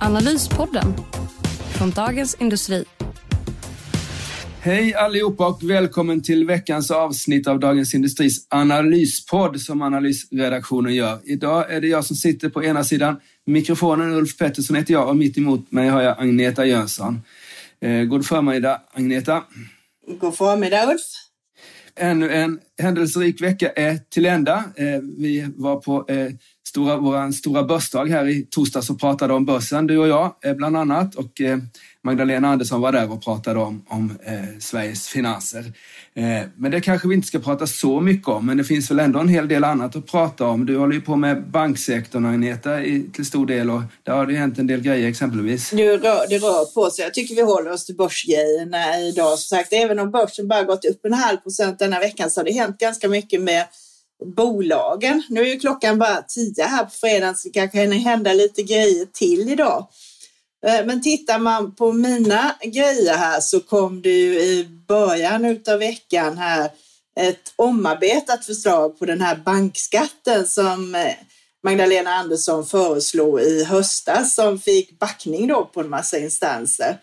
Analyspodden från Dagens Industri. Hej allihopa och välkommen till veckans avsnitt av Dagens Industris analyspodd som analysredaktionen gör. Idag är det jag som sitter på ena sidan mikrofonen, Ulf Pettersson heter jag och mitt emot mig har jag Agneta Jönsson. Eh, god förmiddag Agneta. God förmiddag Ulf. Ännu en händelserik vecka är till ända. Eh, vi var på eh, stora, vår stora börsdag här i torsdags och pratade om börsen, du och jag eh, bland annat. Och eh, Magdalena Andersson var där och pratade om, om eh, Sveriges finanser. Eh, men det kanske vi inte ska prata så mycket om, men det finns väl ändå en hel del annat att prata om. Du håller ju på med banksektorn, Agneta, i, till stor del och där har det hänt en del grejer exempelvis. Nu rör, det rör på sig. Jag tycker vi håller oss till börsgrejerna idag. Som sagt, även om börsen bara gått upp en halv procent denna veckan så har det hänt ganska mycket med bolagen. Nu är ju klockan bara tio här på fredagen så det kanske kan hända lite grejer till idag. Eh, men tittar man på mina grejer här så kom det ju i början av veckan här ett omarbetat förslag på den här bankskatten som eh, Magdalena Andersson föreslog i höstas som fick backning då på en massa instanser.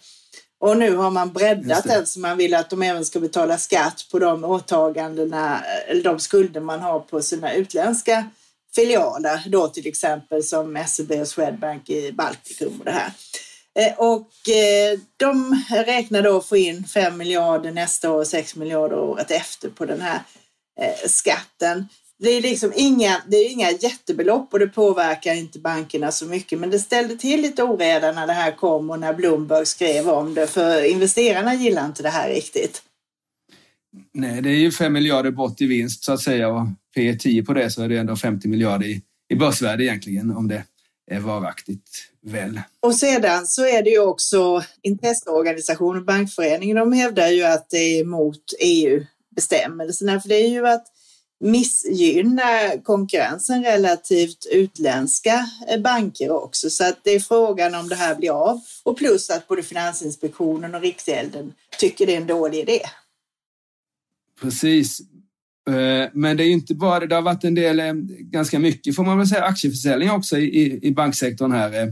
Och nu har man breddat den så man vill att de även ska betala skatt på de åtagandena eller de skulder man har på sina utländska filialer då till exempel som SEB och Swedbank i Baltikum och det här. Eh, och eh, de räknar då få in 5 miljarder nästa år och 6 miljarder året efter på den här eh, skatten. Det är liksom inga, det är inga jättebelopp och det påverkar inte bankerna så mycket. Men det ställde till lite oreda när det här kom och när Bloomberg skrev om det. För investerarna gillar inte det här riktigt. Nej, det är ju 5 miljarder bort i vinst så att säga och P 10 på det så är det ändå 50 miljarder i, i börsvärde egentligen om det är varaktigt väl. Och sedan så är det ju också intresseorganisationen Bankföreningen. De hävdar ju att det är emot EU-bestämmelserna. För det är ju att missgynna konkurrensen relativt utländska banker också. Så att det är frågan om det här blir av. Och plus att både Finansinspektionen och Riksgälden tycker det är en dålig idé. Precis. Eh, men det är inte bara det. Det har varit en del, eh, ganska mycket får man väl säga, aktieförsäljning också i, i banksektorn här. Eh,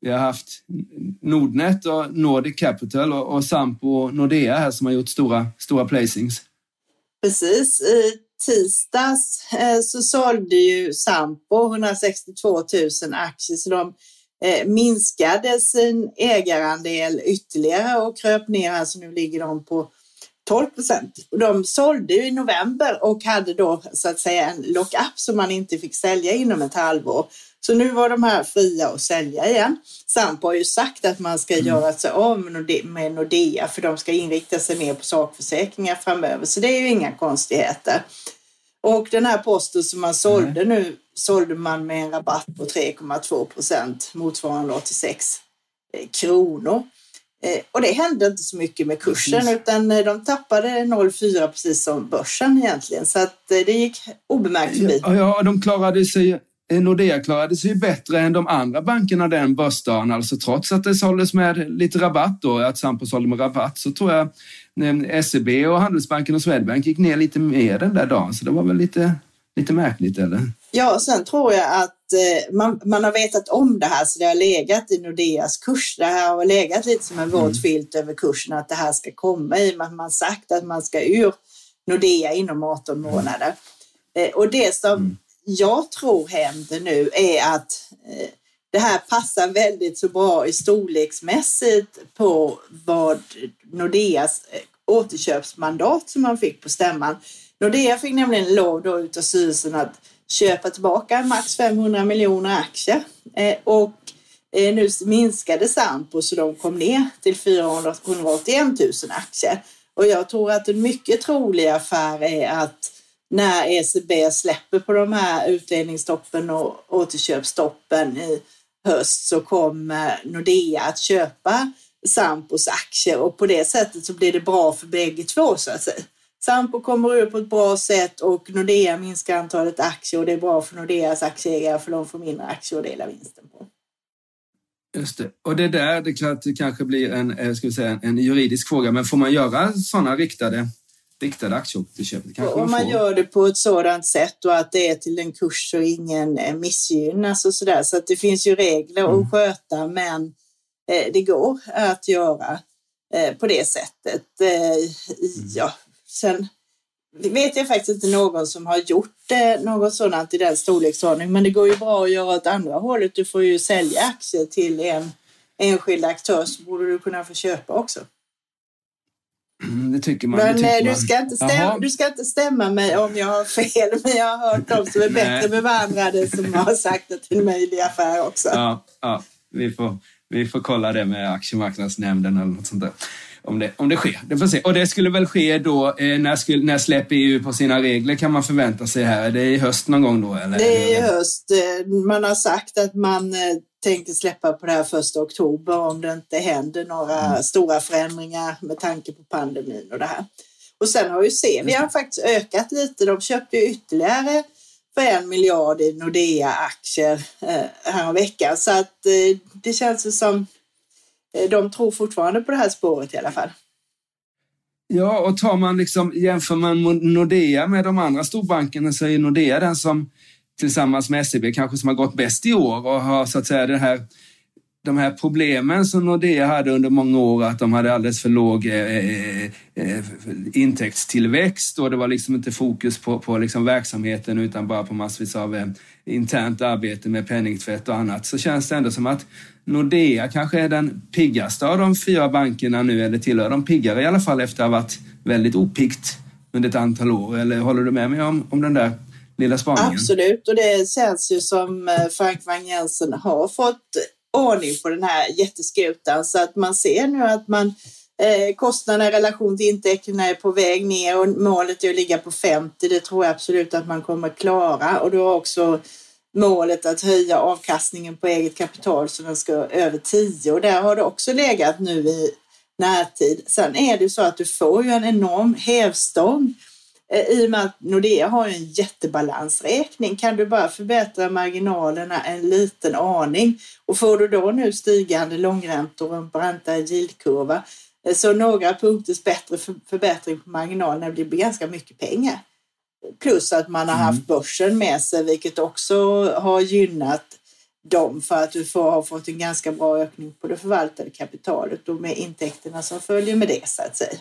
vi har haft Nordnet och Nordic Capital och, och Sampo och Nordea här som har gjort stora, stora placings. Precis. I tisdags eh, så sålde ju Sampo 162 000 aktier så de eh, minskade sin ägarandel ytterligare och kröp ner. Alltså nu ligger de på 12 procent. De sålde i november och hade då så att säga en lock-up som man inte fick sälja inom ett halvår. Så nu var de här fria att sälja igen. Sampo har ju sagt att man ska mm. göra sig av med Nordea för de ska inrikta sig mer på sakförsäkringar framöver. Så det är ju inga konstigheter. Och den här posten som man sålde mm. nu sålde man med en rabatt på 3,2 procent motsvarande 86 eh, kronor. Eh, och det hände inte så mycket med kursen precis. utan eh, de tappade 0,4 precis som börsen egentligen. Så att eh, det gick obemärkt förbi. Ja, ja, de klarade sig Nordea klarade sig bättre än de andra bankerna den börsdagen. Alltså trots att det såldes med lite rabatt då, att Sampo sålde med rabatt, så tror jag SEB och Handelsbanken och Swedbank gick ner lite mer den där dagen. Så det var väl lite, lite märkligt, eller? Ja, sen tror jag att eh, man, man har vetat om det här så det har legat i Nordeas kurs. Det här har legat lite som en våt mm. filt över kursen att det här ska komma i och med att man sagt att man ska ur Nordea inom 18 månader. Eh, och det som mm. jag tror händer nu är att eh, det här passar väldigt så bra i storleksmässigt på vad Nordeas återköpsmandat som man fick på stämman. Nordea fick nämligen lov då utav styrelsen att köpa tillbaka max 500 miljoner aktier. Eh, och eh, nu minskade Sampo så de kom ner till 481 000 aktier. Och jag tror att en mycket trolig affär är att när ECB släpper på de här utdelningsstoppen och återköpsstoppen i höst så kommer Nordea att köpa Sampos aktier och på det sättet så blir det bra för bägge två så att säga. Sampo kommer ur på ett bra sätt och Nordea minskar antalet aktier och det är bra för Nordeas aktieägare för de får mindre aktier att dela vinsten på. Just det. Och det där, det, klart, det kanske blir en, eh, ska vi säga, en juridisk fråga, men får man göra sådana riktade riktade aktieköp? Om man, man gör det på ett sådant sätt och att det är till en kurs så ingen eh, missgynnas och sådär. Så att det finns ju regler mm. att sköta, men eh, det går att göra på det sättet. Mm. Ja, sen vet jag faktiskt inte någon som har gjort eh, något sådant i den storleksordningen, men det går ju bra att göra åt andra hållet. Du får ju sälja aktier till en enskild aktör så borde du kunna få köpa också. Mm, det tycker man. Men tycker eh, du, ska inte stämma, du ska inte stämma mig om jag har fel, men jag har hört de som är bättre bevandrade som har sagt det är en möjlig affär också. Ja, ja vi, får, vi får kolla det med aktiemarknadsnämnden eller något sånt där. Om det, om det sker. Det får se. Och det skulle väl ske då, eh, när, skulle, när släpper EU på sina regler kan man förvänta sig här? Är det i höst någon gång då? Eller? Det är i höst. Eh, man har sagt att man eh, tänker släppa på det här första oktober om det inte händer några mm. stora förändringar med tanke på pandemin och det här. Och sen har ju Sevi har faktiskt ökat lite. De köpte ju ytterligare för en miljard i Nordea-aktier eh, veckan. Så att eh, det känns ju som Eh, de tror fortfarande på det här spåret i alla fall. Ja, och tar man liksom, jämför man Nordea med de andra storbankerna så är Nordea den som tillsammans med SEB kanske som har gått bäst i år och har så att säga det här de här problemen som Nordea hade under många år, att de hade alldeles för låg eh, eh, eh intäktstillväxt och det var liksom inte fokus på, på liksom verksamheten utan bara på massvis av eh, internt arbete med penningtvätt och annat, så känns det ändå som att Nordea kanske är den piggaste av de fyra bankerna nu, eller tillhör de piggare i alla fall efter att ha varit väldigt opiggt under ett antal år. Eller håller du med mig om, om den där lilla spaningen? Absolut, och det känns ju som eh, Frank Wang Jensen har fått ordning på den här jätteskutan så att man ser nu att man eh, kostnaderna i relation till intäkterna är på väg ner och målet är att ligga på 50. Det tror jag absolut att man kommer klara. Och då också målet att höja avkastningen på eget kapital så den ska över 10 och där har det också legat nu i närtid. Sen är det så att du får ju en enorm hävstång. Eh, I och med att Nordea har en jättebalansräkning. Kan du bara förbättra marginalerna en liten aning? Och får du då nu stigande långräntor och en brantare yieldkurva så några punkters bättre förbättring på marginalerna blir ganska mycket pengar. Plus att man har haft mm. börsen med sig vilket också har gynnat dem för att du får, har fått en ganska bra ökning på det förvaltade kapitalet och med intäkterna som följer med det så att säga.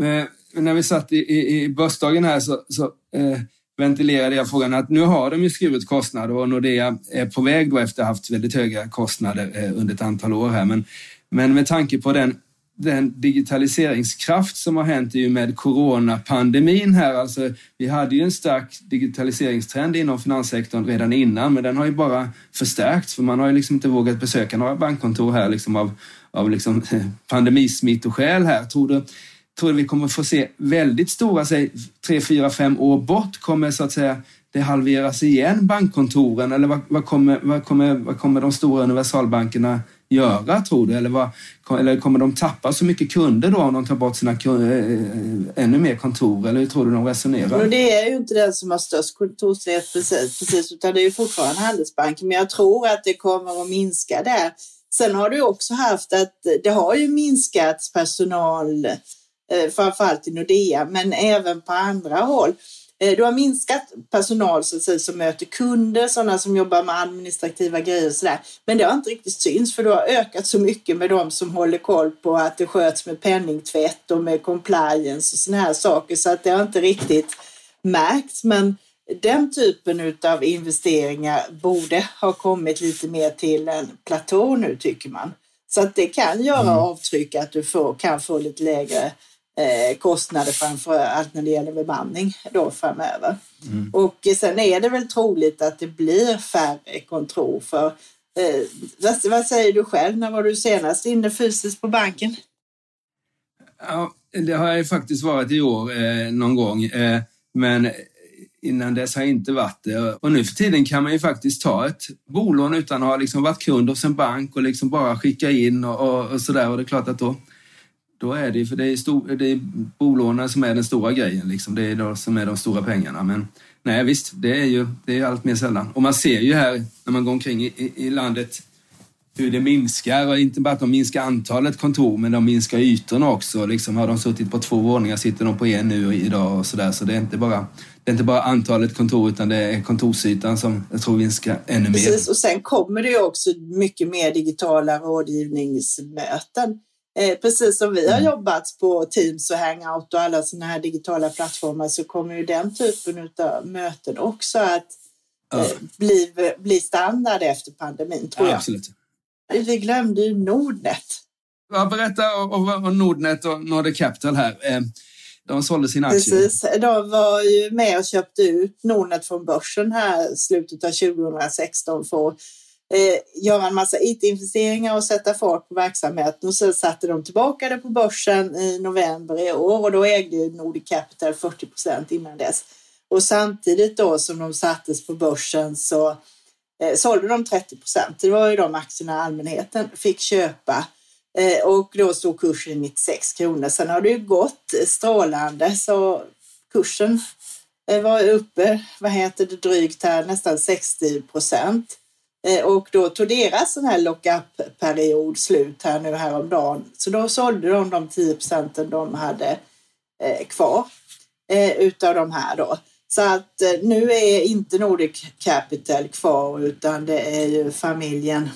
Eh, när vi satt i, i, i börsdagen här så, så eh, ventilerade jag frågan att nu har de ju skurit kostnader och Nordea är på väg då efter att ha haft väldigt höga kostnader eh, under ett antal år här. Men, men med tanke på den, den digitaliseringskraft som har hänt i och med coronapandemin här, alltså vi hade ju en stark digitaliseringstrend inom finanssektorn redan innan, men den har ju bara förstärkts för man har ju liksom inte vågat besöka några bankkontor här liksom av, av liksom pandemismittoskäl här. Tror du tror vi kommer få se väldigt stora, säg tre, fyra, fem år bort kommer så att säga det halveras igen, bankkontoren? Eller vad, vad, kommer, vad, kommer, vad kommer de stora universalbankerna göra, tror du? Eller, vad, eller kommer de tappa så mycket kunder då om de tar bort sina äh, ännu mer kontor? Eller hur tror du de resonerar? Det är ju inte den som har störst kontorsnät precis, precis, utan det är ju fortfarande Handelsbanken. Men jag tror att det kommer att minska där. Sen har du också haft att det har ju minskat personal eh, framförallt i Nordea, men även på andra håll. Eh, du har minskat personal så att säga, som möter kunder, sådana som jobbar med administrativa grejer och sådär. Men det har inte riktigt syns för du har ökat så mycket med de som håller koll på att det sköts med penningtvätt och med compliance och sådana här saker så att det har inte riktigt märkts. Men den typen av investeringar borde ha kommit lite mer till en platå nu tycker man. Så att det kan göra mm. avtryck att du får, kan få lite lägre eh, kostnader framför allt när det gäller bemanning då framöver. Mm. Och sen är det väl troligt att det blir färre kontor för eh, vad, vad, säger du själv? När var du senast inne fysiskt på banken? Ja, det har jag faktiskt varit i år eh, någon gång. Eh, men Innan dess har jag inte varit det. Och nu för tiden kan man ju faktiskt ta ett bolån utan att ha liksom varit kund hos en bank och liksom bara skicka in och, och, och sådär. Och det är klart att då, då är det för det är, stor, det är bolånen som är den stora grejen. Liksom. Det är det som är de stora pengarna. Men nej, visst, det är ju det är allt mer sällan. Och man ser ju här när man går omkring i, i, i landet hur det minskar. Och inte bara att de minskar antalet kontor, men de minskar ytorna också. Liksom har de suttit på två våningar sitter de på en nu idag och sådär. Så det är inte bara det är inte bara antalet kontor utan det är kontorsytan som jag tror minskar ännu mer. Precis, och sen kommer det ju också mycket mer digitala rådgivningsmöten. Eh, precis som vi har mm. jobbat på Teams och Hangout och alla sådana här digitala plattformar så kommer ju den typen av möten också att eh, bli, bli standard efter pandemin, tror ja, jag. Absolut. Vi glömde ju Nordnet. Ja, berätta om Nordnet och Nordic Capital här. Eh, de sålde sina aktier. Precis. De var ju med och köpte ut Nordnet från börsen här slutet av 2016 för eh, göra en massa IT-investeringar och sätta fart på verksamheten. Och sen satte de tillbaka det på börsen i november i år och då ägde Nordic Capital 40 procent innan dess. Och samtidigt då som de sattes på börsen så eh, sålde de 30 procent. Det var ju de aktierna allmänheten fick köpa Eh, och då stod kursen 96 kronor. Sen har det ju gått strålande så kursen eh, var uppe, vad heter det, drygt här, nästan 60 procent. Eh, och då tog deras sån här lock-up-period slut här nu häromdagen. Så då sålde de de 10 procenten de hade eh, kvar eh, utav de här då. Så att nu är inte Nordic Capital kvar utan det är ju familjen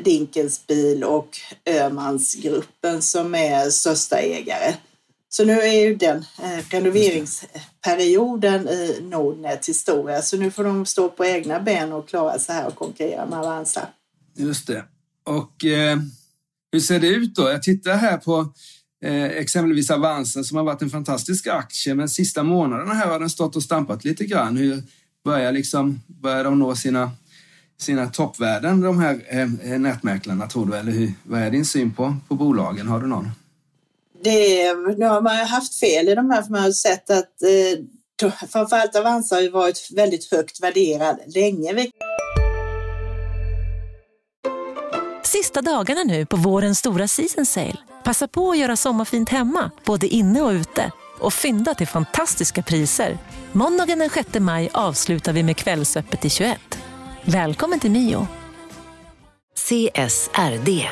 Dinkelsbil och Ömansgruppen som är största ägare. Så nu är ju den eh, renoveringsperioden i Nordnets historia så nu får de stå på egna ben och klara sig här och konkurrera med Avanza. Just det. Och eh, hur ser det ut då? Jag tittar här på eh, exempelvis Avanza som har varit en fantastisk aktie men sista månaderna här har den stått och stampat lite grann. Hur börjar, liksom, börjar de nå sina sina toppvärden, de här eh, nätmäklarna, tror du? Eller hur, vad är din syn på, på bolagen? Har du någon? Det, nu har man ju haft fel i de här, för man har sett att eh, framförallt Avanza har ju varit väldigt högt värderad länge. Sista dagarna nu på vårens stora season sale. Passa på att göra sommarfint hemma, både inne och ute och fynda till fantastiska priser. Måndagen den 6 maj avslutar vi med Kvällsöppet i 21. Välkommen till Mio. CSRD,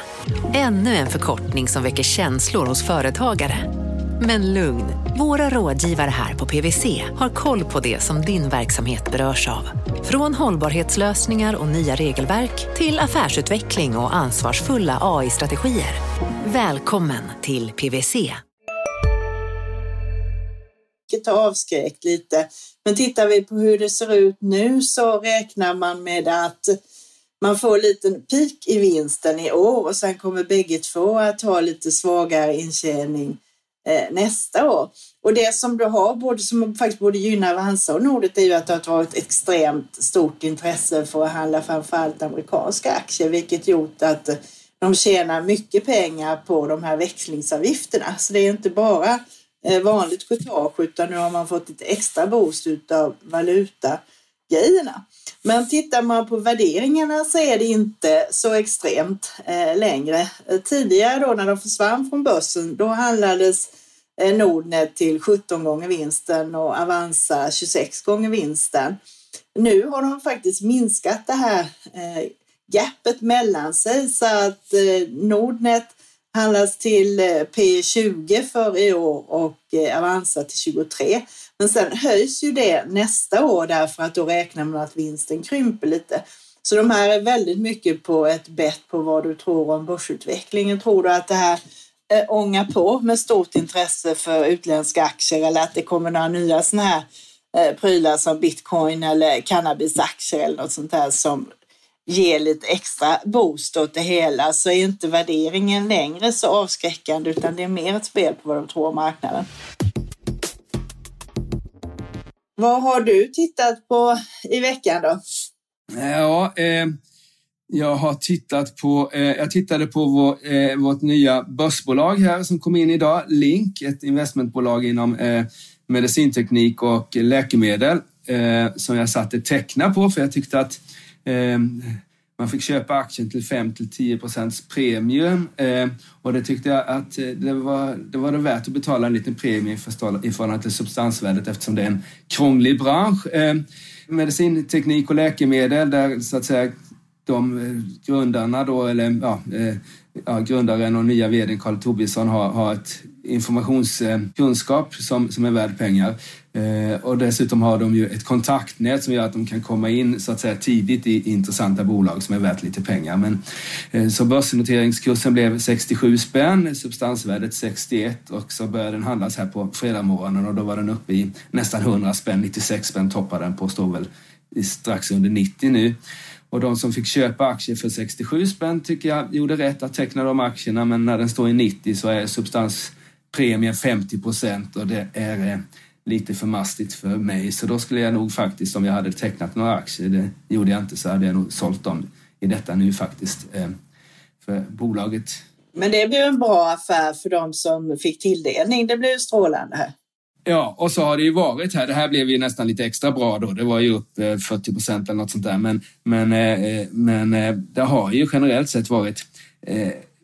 ännu en förkortning som väcker känslor hos företagare. Men lugn, våra rådgivare här på PWC har koll på det som din verksamhet berörs av. Från hållbarhetslösningar och nya regelverk till affärsutveckling och ansvarsfulla AI-strategier. Välkommen till PWC Det har avskräckt lite. Men tittar vi på hur det ser ut nu så räknar man med att man får en liten peak i vinsten i år och sen kommer bägge två att ha lite svagare intjäning eh, nästa år. Och det som du har, både, som faktiskt både gynnar Avanza och Nordet, är ju att det har varit extremt stort intresse för att handla framförallt amerikanska aktier, vilket gjort att eh, de tjänar mycket pengar på de här växlingsavgifterna. Så det är inte bara eh, vanligt courtage utan nu har man fått lite extra boost av grejerna. Men tittar man på värderingarna så är det inte så extremt eh, längre. Tidigare då när de försvann från börsen då handlades eh, Nordnet till 17 gånger vinsten och Avanza 26 gånger vinsten. Nu har de faktiskt minskat det här eh, gapet mellan sig så att eh, Nordnet handlas till eh, P20 för i år och eh, Avanza till 23. Men sen höjs ju det nästa år därför att då räknar man att vinsten krymper lite. Så de här är väldigt mycket på ett bett på vad du tror om börsutvecklingen. Tror du att det här eh, ångar på med stort intresse för utländska aktier eller att det kommer några nya sådana här eh, prylar som bitcoin eller cannabisaktier eller något sånt där som ger lite extra boost åt det hela så är inte värderingen längre så avskräckande utan det är mer ett spel på vad de tror om marknaden. Vad har du tittat på i veckan då? Ja, eh, jag har tittat på, eh, jag tittade på vår, eh, vårt nya börsbolag här som kom in idag, Link, ett investmentbolag inom eh, medicinteknik och läkemedel eh, som jag satte teckna på för jag tyckte att eh, man fick köpa aktien till 5-10 procents premium eh, och det tyckte jag att eh, det var, det var det värt att betala en liten premie i förhållande till substansvärdet eftersom det är en krånglig bransch. Eh, medicinteknik och läkemedel där så att säga de eh, grundarna då, eller ja, eh, ja, grundaren och nya vdn Carl Tobisson har, har ett informationskunskap som, som är värd pengar. Eh, och dessutom har de ju ett kontaktnät som gör att de kan komma in så att säga tidigt i intressanta bolag som är värt lite pengar. Men, eh, så börsnoteringskursen blev 67 spänn, substansvärdet 61 och så började den handlas här på fredagsmorgonen och då var den uppe i nästan 100 spänn, 96 spänn toppade den på, står väl strax under 90 nu. Och de som fick köpa aktier för 67 spänn tycker jag gjorde rätt att teckna de aktierna men när den står i 90 så är substans substanspremien 50 procent och det är eh, lite för mastigt för mig. Så då skulle jag nog faktiskt, om jag hade tecknat några aktier, det gjorde jag inte, så hade jag nog sålt dem i detta nu faktiskt. Eh, för bolaget. Men det blev en bra affär för de som fick tilldelning. Det blev strålande här. Ja, och så har det ju varit här. Det här blev ju nästan lite extra bra då. Det var ju upp 40 eh, procent eller något sånt där. Men, men, men det har ju generellt sett varit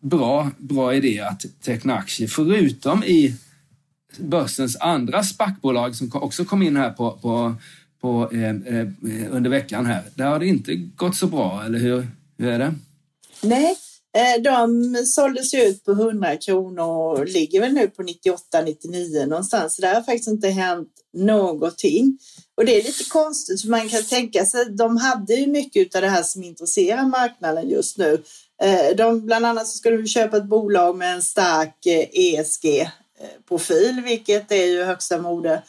bra, bra idé att teckna aktier, förutom i börsens andra SPAC-bolag som också kom in här på, på, på eh, eh, under veckan här. Där har det inte gått så bra, eller hur, hur är det? Nej, eh, de såldes ju ut på 100 kronor och ligger väl nu på 98-99 någonstans. Så det har faktiskt inte hänt någonting. Och det är lite konstigt för man kan tänka sig, de hade ju mycket av det här som intresserar marknaden just nu. Eh, de, bland annat så ska du köpa ett bolag med en stark eh, ESG eh, profil, vilket är ju högsta mode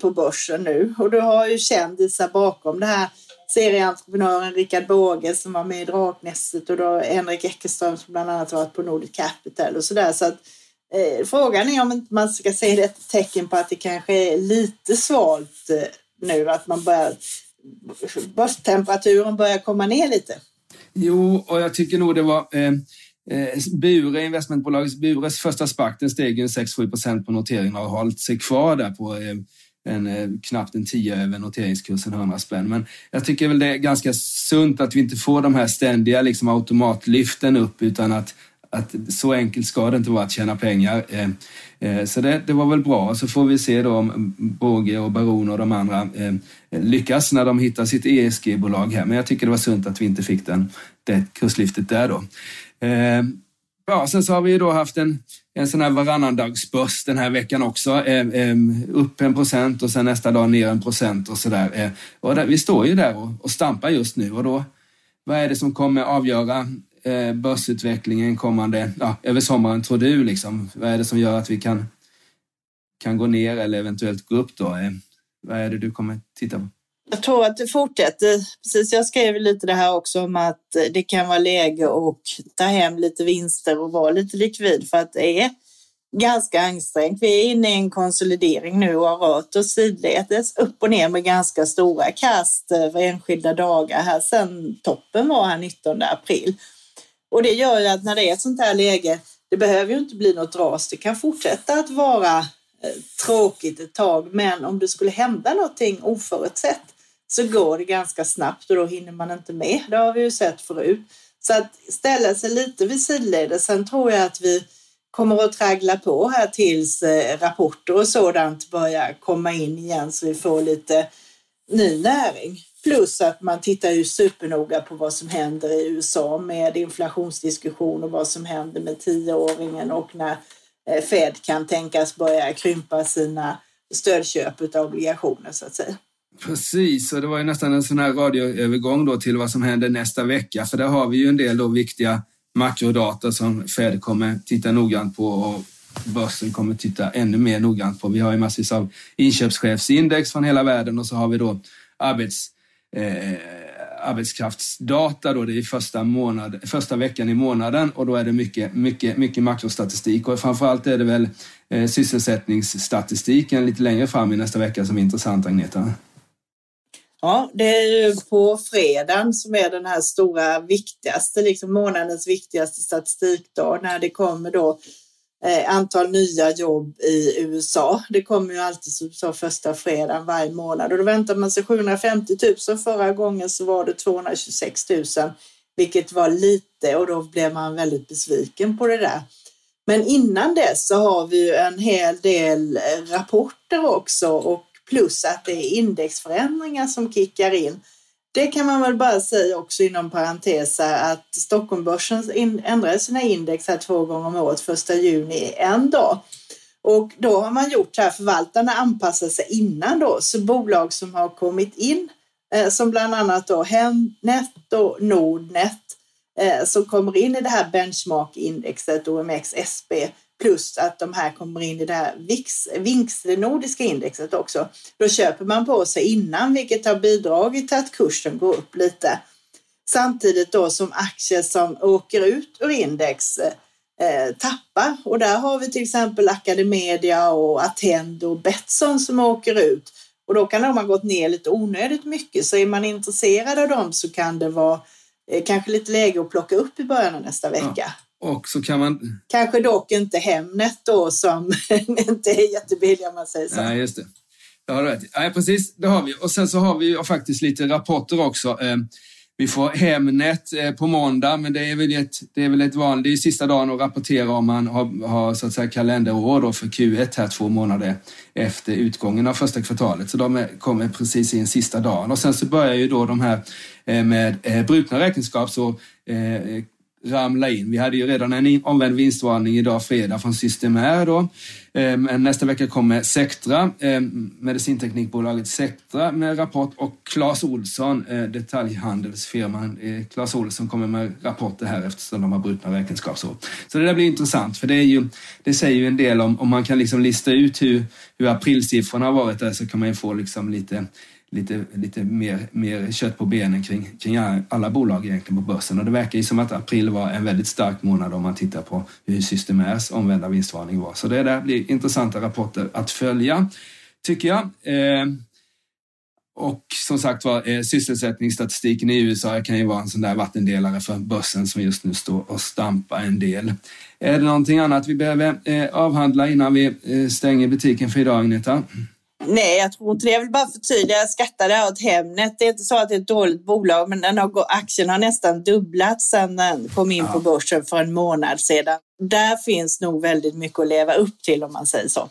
på börsen nu. Och du har ju kändisar bakom det här. Serieentreprenören Rickard Båge som var med i Draknästet och då Henrik Eckerström som bland annat varit på Nordic Capital och sådär. Så att, eh, frågan är om inte man ska se det ett tecken på att det kanske är lite svalt eh, nu, att man börjar börstemperaturen börjar komma ner lite. Jo, och jag tycker nog det var eh, Eh, Bure, investmentbolagets Bures första spark, den steg 6-7 procent på noteringen och har hållit sig kvar där på eh, en, eh, knappt en 10 över noteringskursen 100 spänn. Men jag tycker väl det är ganska sunt att vi inte får de här ständiga liksom, automatlyften upp utan att, att så enkelt ska det inte vara att tjäna pengar. Eh, eh, så det, det, var väl bra. Så får vi se då om Båge och Baron och de andra eh, lyckas när de hittar sitt ESG-bolag här. Men jag tycker det var sunt att vi inte fick den, det kurslyftet där då. Ja, sen så har vi då haft en, en sån här varannandagsbörs den här veckan också. Upp en procent och sen nästa dag ner en procent och sådär. Och där, vi står ju där och, och stampar just nu och då, vad är det som kommer avgöra Eh, börsutvecklingen kommande, ja, över sommaren tror du liksom? Vad är det som gör att vi kan, kan gå ner eller eventuellt gå upp då? Eh, vad är det du kommer titta på? Jag tror att det fortsätter. Precis, jag skrev lite det här också om att eh, det kan vara läge att ta hem lite vinster och vara lite likvid för att det är ganska ansträngt. Vi är inne i en konsolidering nu och har rört oss sidledes upp och ner med ganska stora kast för enskilda dagar här sedan toppen var här 19 april. Och det gör ju att när det är ett sånt här läge, det behöver ju inte bli något ras. Det kan fortsätta att vara eh, tråkigt ett tag, men om det skulle hända någonting oförutsett så går det ganska snabbt och då hinner man inte med. Det har vi ju sett förut. Så att ställa sig lite vid sidledes. Sen tror jag att vi kommer att traggla på här tills eh, rapporter och sådant börjar komma in igen så vi får lite ny näring. Plus att man tittar ju supernoga på vad som händer i USA med inflationsdiskussion och vad som händer med tioåringen och när eh, Fed kan tänkas börja krympa sina stödköp av obligationer så att säga. Precis, och det var ju nästan en sån här radioövergång då till vad som händer nästa vecka. För där har vi ju en del då viktiga makrodata som Fed kommer titta noggrant på och börsen kommer titta ännu mer noggrant på. Vi har ju massvis av inköpschefsindex från hela världen och så har vi då arbets, eh, arbetskraftsdata då, det är första, månad, första veckan i månaden och då är det mycket, mycket, mycket makrostatistik och framförallt är det väl eh, sysselsättningsstatistiken lite längre fram i nästa vecka som är intressant, Agneta. Ja, det är ju på fredagen som är den här stora viktigaste, liksom månadens viktigaste statistikdag när det kommer då Eh, antal nya jobb i USA. Det kommer ju alltid så första fredagen varje månad och då väntar man sig 750 000. Förra gången så var det 226 000, vilket var lite och då blev man väldigt besviken på det där. Men innan dess så har vi ju en hel del eh, rapporter också och plus att det är indexförändringar som kickar in. Det kan man väl bara säga också inom parentes att Stockholmbörsen ändrar sina index här två gånger om året, första juni en dag. Och då har man gjort så här, förvaltarna anpassar sig innan då, så bolag som har kommit in, eh, som bland annat då Hemnet och Nordnet, eh, som kommer in i det här benchmark-indexet OMXSB, plus att de här kommer in i det här VIX, VINX, det nordiska indexet också. Då köper man på sig innan, vilket har bidragit till att kursen går upp lite. Samtidigt då som aktier som åker ut ur index eh, tappar. Och där har vi till exempel Academedia och Attendo och Betsson som åker ut. Och då kan de ha gått ner lite onödigt mycket. Så är man intresserad av dem så kan det vara eh, kanske lite läge att plocka upp i början av nästa vecka. Ja. Och så kan man... Kanske dock inte Hemnet då som inte är jättebilliga om man säger så. Nej, just det. Det har du rätt Nej, precis. Det har vi. Och sen så har vi faktiskt lite rapporter också. Ehm, vi får Hemnet eh, på måndag, men det är väl ett, det är väl ett vanligt, det är sista dagen att rapportera om man har, har så att säga kalenderår då för Q1 här två månader efter utgången av första kvartalet. Så de kommer precis in sista dagen och sen så börjar ju då de här eh, med eh, brutna räkenskap så ramla in. Vi hade ju redan en omvänd vinstvarning idag fredag från Systemair då. Ehm, men nästa vecka kommer Sectra, ehm, medicinteknikbolaget Sectra med rapport och Clas Olsson, eh, detaljhandelsfirman eh, Clas Olsson kommer med rapporter här eftersom de har brutna räkenskapsår. Så det där blir intressant för det, är ju, det säger ju en del om, om man kan liksom lista ut hur, hur aprilsiffrorna har varit där så kan man ju få liksom lite lite, lite mer, mer kött på benen kring, kring alla bolag egentligen på börsen. Och det verkar ju som att april var en väldigt stark månad om man tittar på hur Systemairs omvända vinstvarning var. Så det där blir intressanta rapporter att följa, tycker jag. Eh, och som sagt var, eh, sysselsättningsstatistiken i USA kan ju vara en sån där vattendelare för börsen som just nu står och stampar en del. Är det någonting annat vi behöver eh, avhandla innan vi eh, stänger butiken för idag, Agneta? Nej, jag tror inte det. Jag vill bara förtydliga. Jag skattade åt Hemnet. Det är inte så att det är ett dåligt bolag, men den har, aktien har nästan dubblats sedan den kom in ja. på börsen för en månad sedan. Där finns nog väldigt mycket att leva upp till om man säger så.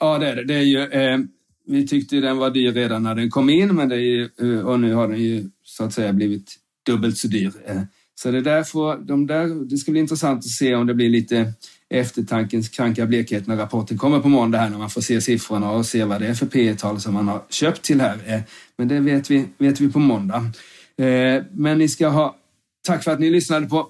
Ja, det är det. det är ju, eh, vi tyckte den var dyr redan när den kom in, men det är ju, eh, och nu har den ju så att säga blivit dubbelt så dyr. Eh, så det, där får, de där, det ska bli intressant att se om det blir lite eftertankens kranka blekhet när rapporten kommer på måndag här när man får se siffrorna och se vad det är för P tal som man har köpt till här. Eh, men det vet vi, vet vi på måndag. Eh, men ni ska ha tack för att ni lyssnade på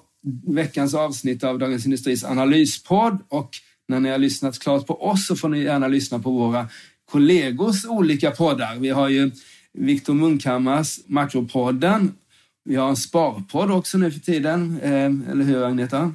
veckans avsnitt av Dagens Industris analyspodd och när ni har lyssnat klart på oss så får ni gärna lyssna på våra kollegors olika poddar. Vi har ju Viktor Munkhammars Makropodden. Vi har en sparpodd också nu för tiden, eh, eller hur Agneta?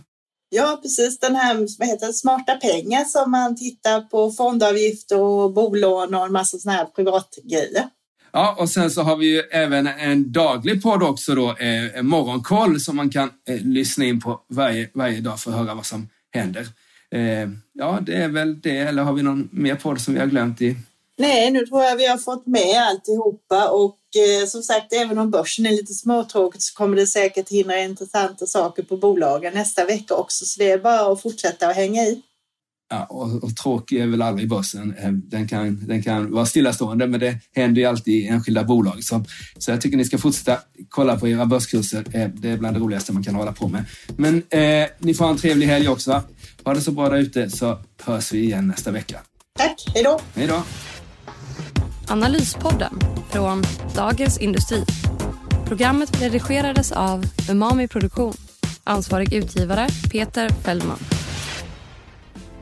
Ja, precis. Den här vad heter det, smarta pengar som man tittar på fondavgifter och bolån och en massa sådana här privatgrejer. Ja, och sen så har vi ju även en daglig podd också då, eh, Morgonkoll som man kan eh, lyssna in på varje, varje dag för att höra vad som händer. Eh, ja, det är väl det. Eller har vi någon mer podd som vi har glömt i Nej, nu tror jag vi har fått med alltihopa och eh, som sagt, även om börsen är lite småtråkigt så kommer det säkert hinna intressanta saker på bolagen nästa vecka också. Så det är bara att fortsätta att hänga i. Ja, och, och tråkig är väl aldrig börsen. Eh, den kan, den kan vara stillastående, men det händer ju alltid i enskilda bolag. Så, så jag tycker ni ska fortsätta kolla på era börskurser. Eh, det är bland det roligaste man kan hålla på med. Men eh, ni får ha en trevlig helg också. Ha det så bra där ute så hörs vi igen nästa vecka. Tack, hej då! Hej då! Analyspodden från Dagens Industri. Programmet redigerades av Umami Produktion. Ansvarig utgivare Peter Fellman.